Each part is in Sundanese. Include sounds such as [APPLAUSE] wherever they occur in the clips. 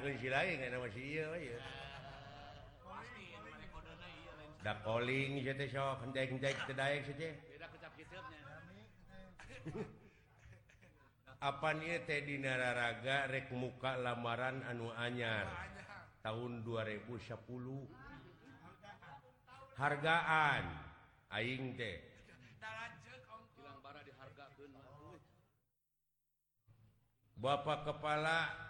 [LAUGHS] apaannya teh di nara-raga Remuka lamaran anu Anyar tahun 2010 hargagaan Aing ba kepala yang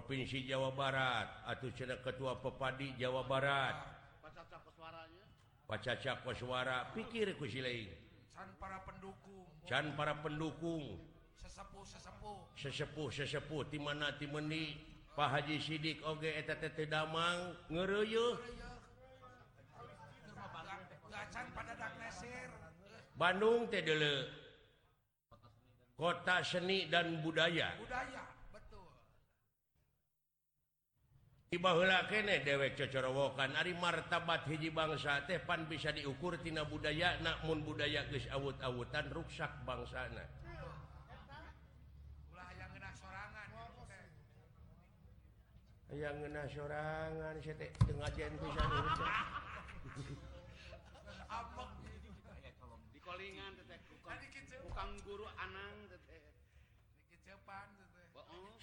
Pronsi Jawa Barat atau ceda ketua Pepadi Jawa Barat pacca cap suara pikirku para pendukung sesepuh sesepuh dimana timi Pak Haji Sidik OG Damangu Bandung kota seni dan budaya ba dewekcowokan hari martabat hijji bangsa Tefan bisa diukur tina budayanakmun budaya guys aud-tan rukak bangsana yangna soangan guru anangan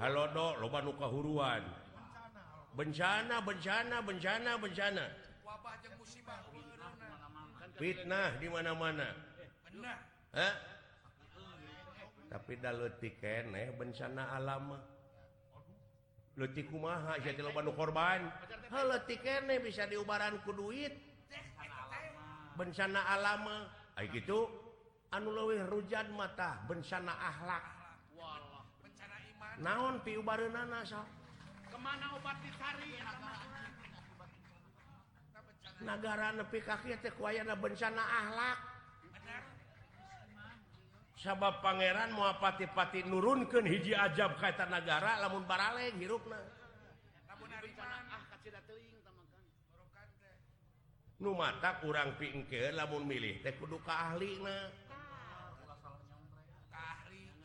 buatbanukahuruan bencana bencana bencana bencana fitnah dimana-mana tapi bencana alamatik maban korban bisa diubahran ku duit bencana alama kayak gitu anulwih rujan mata bencana akhlak mau naon piu o negara nekakki bencana akhlak sabab Pangeran mua pati-pati nurun ke hiji ajab kaitan negara lamun paraleruk ah, Nu kurangping namunmun milih Teka ahli Nah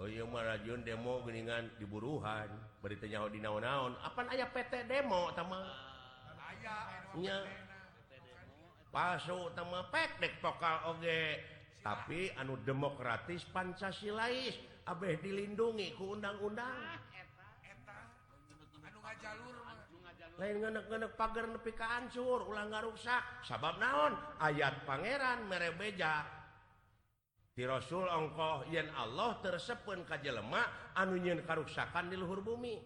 demoingan diburuuhan beritanyahu di naon-naon apa Ayah PT demo sama pas temadek tokalge tapi anu demokratis Pancasilais Abeh dilindungi ku undang-undang ah, pagar ne Ancur ulang nggak rusak sabab naon ayat Pangeran mere beja jadi Rasulongngkah yen Allah terseuan kaj lemak anuyin karuksakan diluhur bumi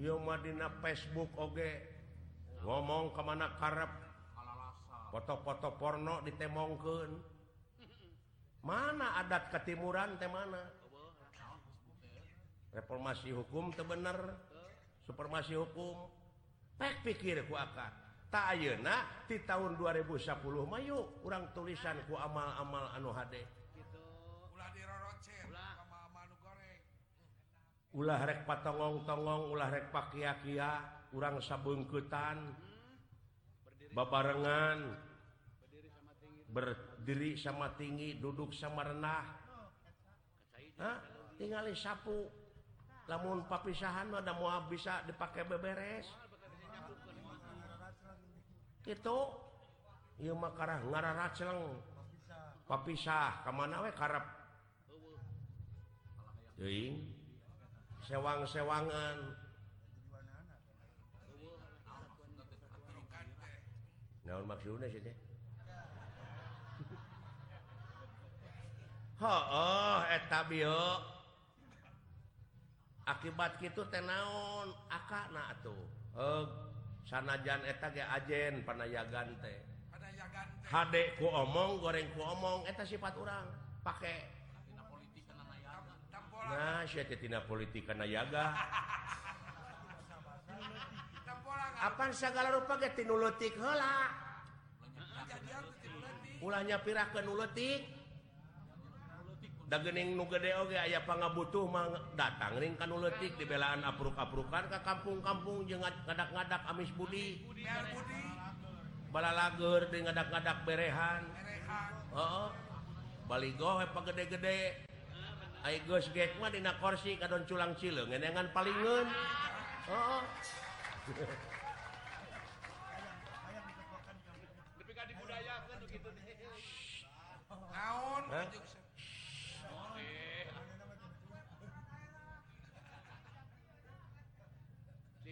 Madina Facebook ngomong kemana karep foto-foto porno ditemongken mana adat ketimuran teh mana reformasi hukum terbener kita supermasi hukum pikir gua akan takak di tahun 2010 Mayuk kurang tulisanku amal-amal anu HD ulah rek pak tolong tolong ulah rekpak Ki Ki kurang sabungkutan Bapak rengan berdiri sama tinggi duduk samarna tinggali sapu namun Pakisahan padamu bisa dipakai beberes itu makarah ngarahng Pakisah kemanawe karep sewangsw [LAUGHS] hoeta akibat gitu tenaon kak tuh sanajaneta ajen pernah ya gante Hku omong goreng ku omong itu sifat orang pakai politik yaga apa sayatik ulangnya pirah ke nutik gede aya butuh datang ringkan uletik dibelaan apur-kapukankak kampung-kampung je ka ngadak amis buli bala lager dengan-gadadak berehan Oh Bal go pak gede-gede korsi ka culangngan paling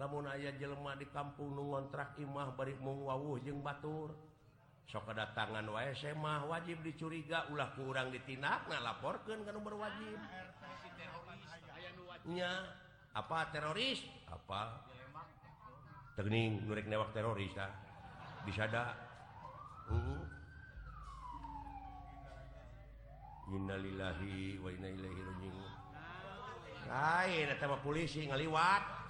ayat Jelemah di kampung nutraqimah Batur so kedatangan wamah wajib dicuriga ulah kurang ditina nah laporkan keumber wajibnya apa teroris apaingrikwa teroris disadaillahi polisiliwat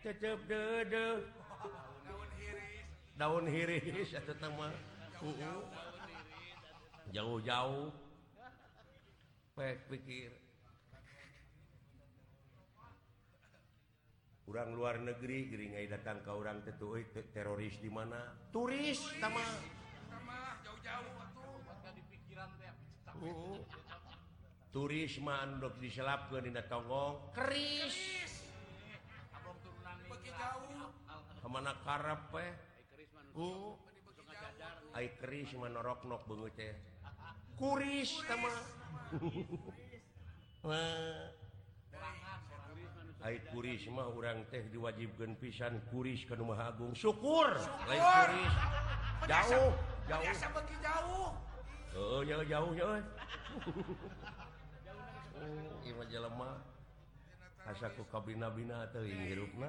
cepde daun hiris uh, uh. jauh-jauh pikir orang luar negeriingai datang kauran tertu eh, teroris di mana turis sama turis mandok diapkan tonggok kemanarap rokno banget kuris kurismah [LAUGHS] orang teh diwajib gen pisan kuris ke rumah Agung syukur jauhuhuhuh-jauhmah asku Kab Nabina atau ini Luna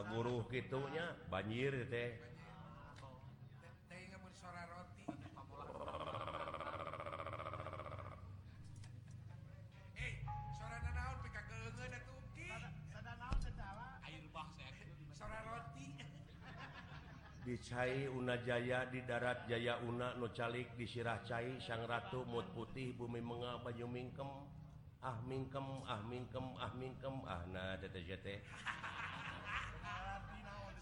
guru gitunya banjir deh dicai Una Jaya di darat Jaya unak Nucalik di Sirrah Cai Sang Ratu Mud putih Bumi menga Banyummingkem Ahm Ke Ahmin Ke ahmin Ke Ahna Dtj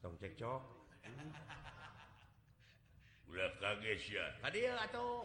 Tong cekcokges hadil atau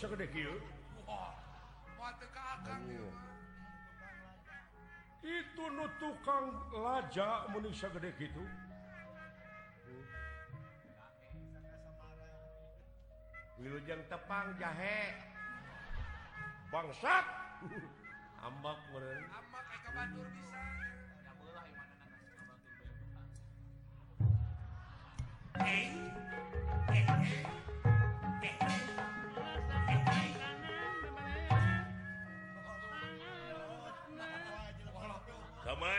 itu nutuhang lajade gitu tepang jahe bangat habak [LAUGHS]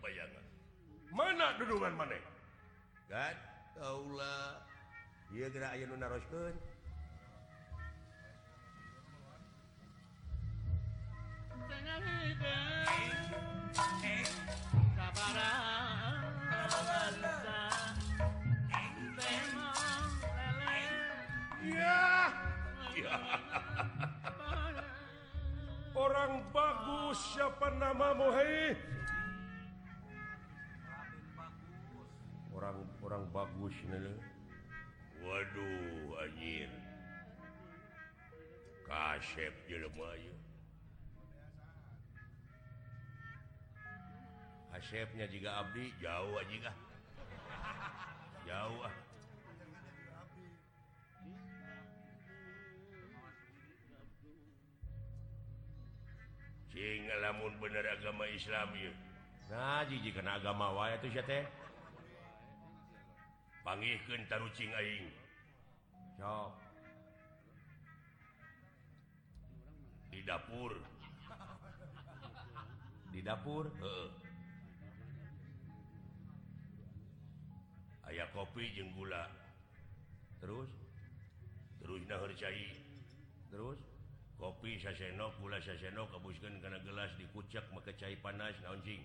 bayangan mana dudungan maneh kan? lah. dia gerak ayah nuna roskeun ya. [LAUGHS] orang bagus siapa namamu hei bagus Waduh an hasepnya jika Abdi jauh jika ja namun bener agama Islamnya ngaji jika agama Wah itu ya teh di dapur di dapur ayaah kopi jeng gula terus terus terus kopi karena gelas dikucak makacahi panas naunjing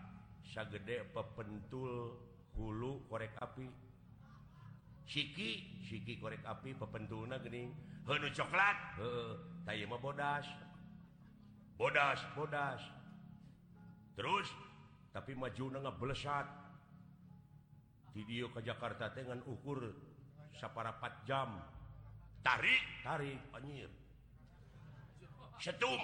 gede pebentul gulu korek api siki siek api pepentu coklat bodas bodas bodas terus tapi majuna nggak belesat Hai video ke Jakarta dengan ukur sa para 4 jamtaritari setum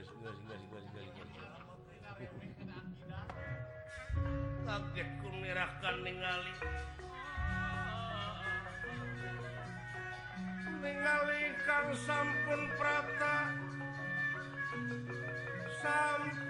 kuahkan mengakan sampun prata sampun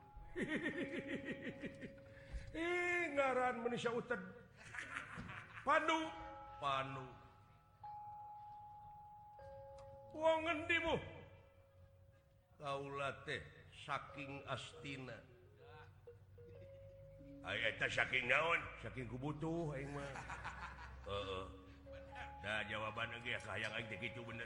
ngaaran menis panuh panu Hai wong genddibu la teh saking astina aya kita saking naon saking kubutuhmahdah [LAUGHS] jawannya dia kayak yang itu bener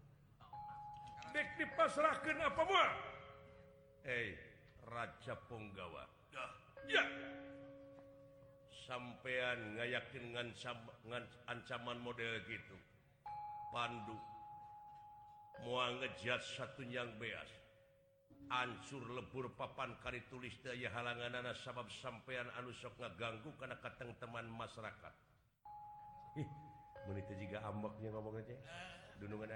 diahkan eh, Raja penggawa sampeyan nggak yakinkan ancaman model gitu pandu mau ngejat satu yang beas ansur lebur papan kari tulis day halangan sabab sampeyan anusok nga ganggu karena keteng teman masyarakat men juga ambaknya ngomong aja eh. duluungan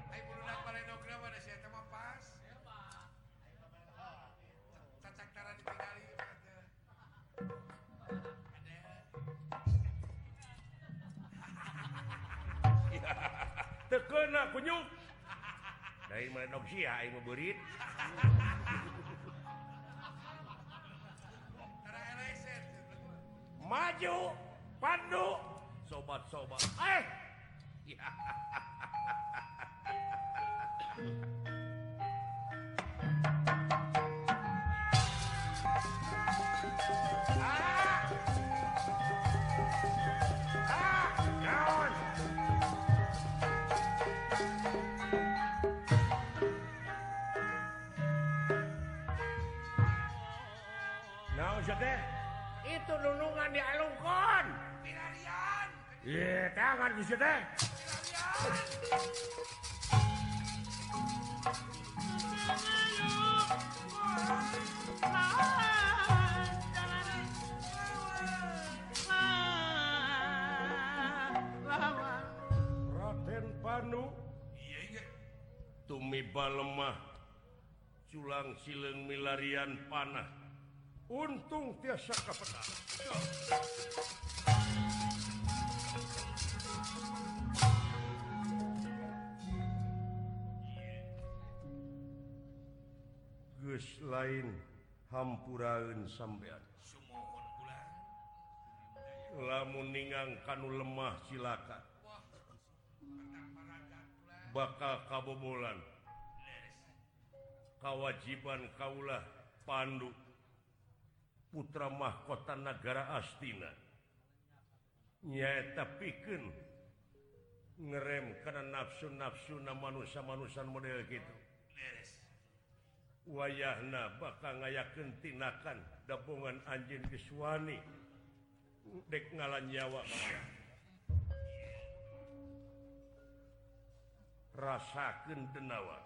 kena kunyu dari manusiait maju paddo sobat-sobat eh teh itu nunungan di alungkon pilarian iya tangan bisa teh Raden Panu iya, iya. tumiba lemah culang sileng milarian panah guys lain hampuraun sampeyan lamuningankan lemah silaka bakal kabobolan kawajiban Kalah panduk ke mau putra mahkota negara Astina pi ngerem karena nafsu-nafsu nama manusia-manusan model gitu wayah bakal tinkan gabpungan anjing biswani ngalannyawa rasaken denawan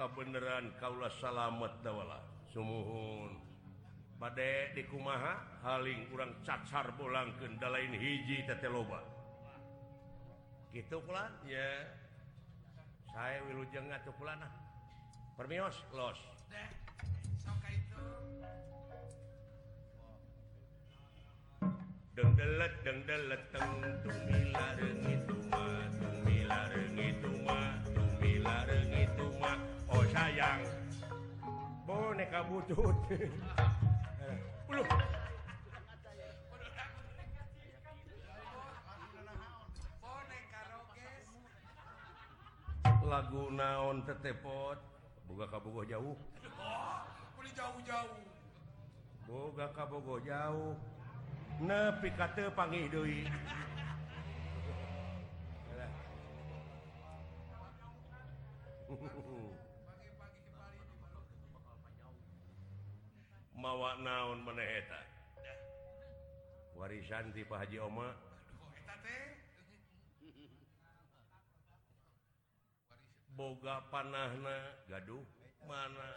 beneran Kaula salatwalamohun bad dikumaha haling kurang catsar pulang kenda lain hijitetebang gitu pu ya saya will puios deng tentu itu kabu cu [LAUGHS] lagunaontetepot ga kabogo jauh oh, jauh-jauh Boga kabogo jauh nepika tepangi Doi [LAUGHS] bawak naon menehtan warisi Pak Haji Oma boga panahna gaduh mana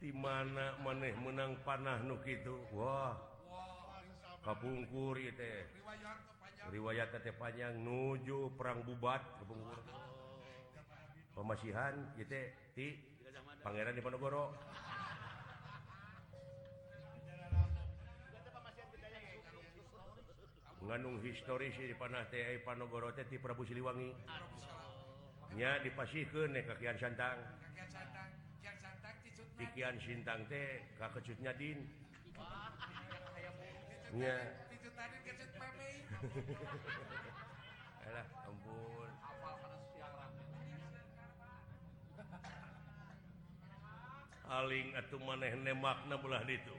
dimana maneh menang panahnu gitu kapungkuri teh riwayat T panjangjang nunju perang bubat keungur pemasihan G Pangeran di Pannegoro mengandung historisi di panah T Pannegoro Teti Prabu Siliwanginya dipasi ke kaan Santangmikian Sintang TK kecutnya Dinnya tempur paling atau maneh ne makna pulah itu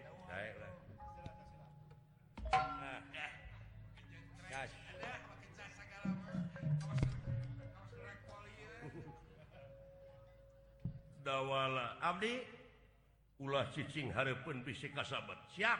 dawala Abdi ulah ccing hari pun fisika sahabat siap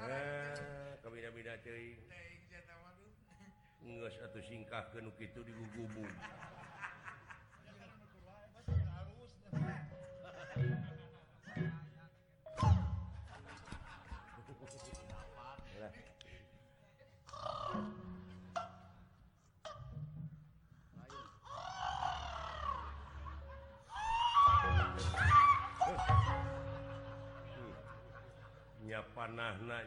lau Kam da Nggos satu singkah ke Nukitu di gugubun.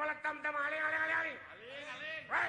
போல தம் தம் அலே அலே அலே அலே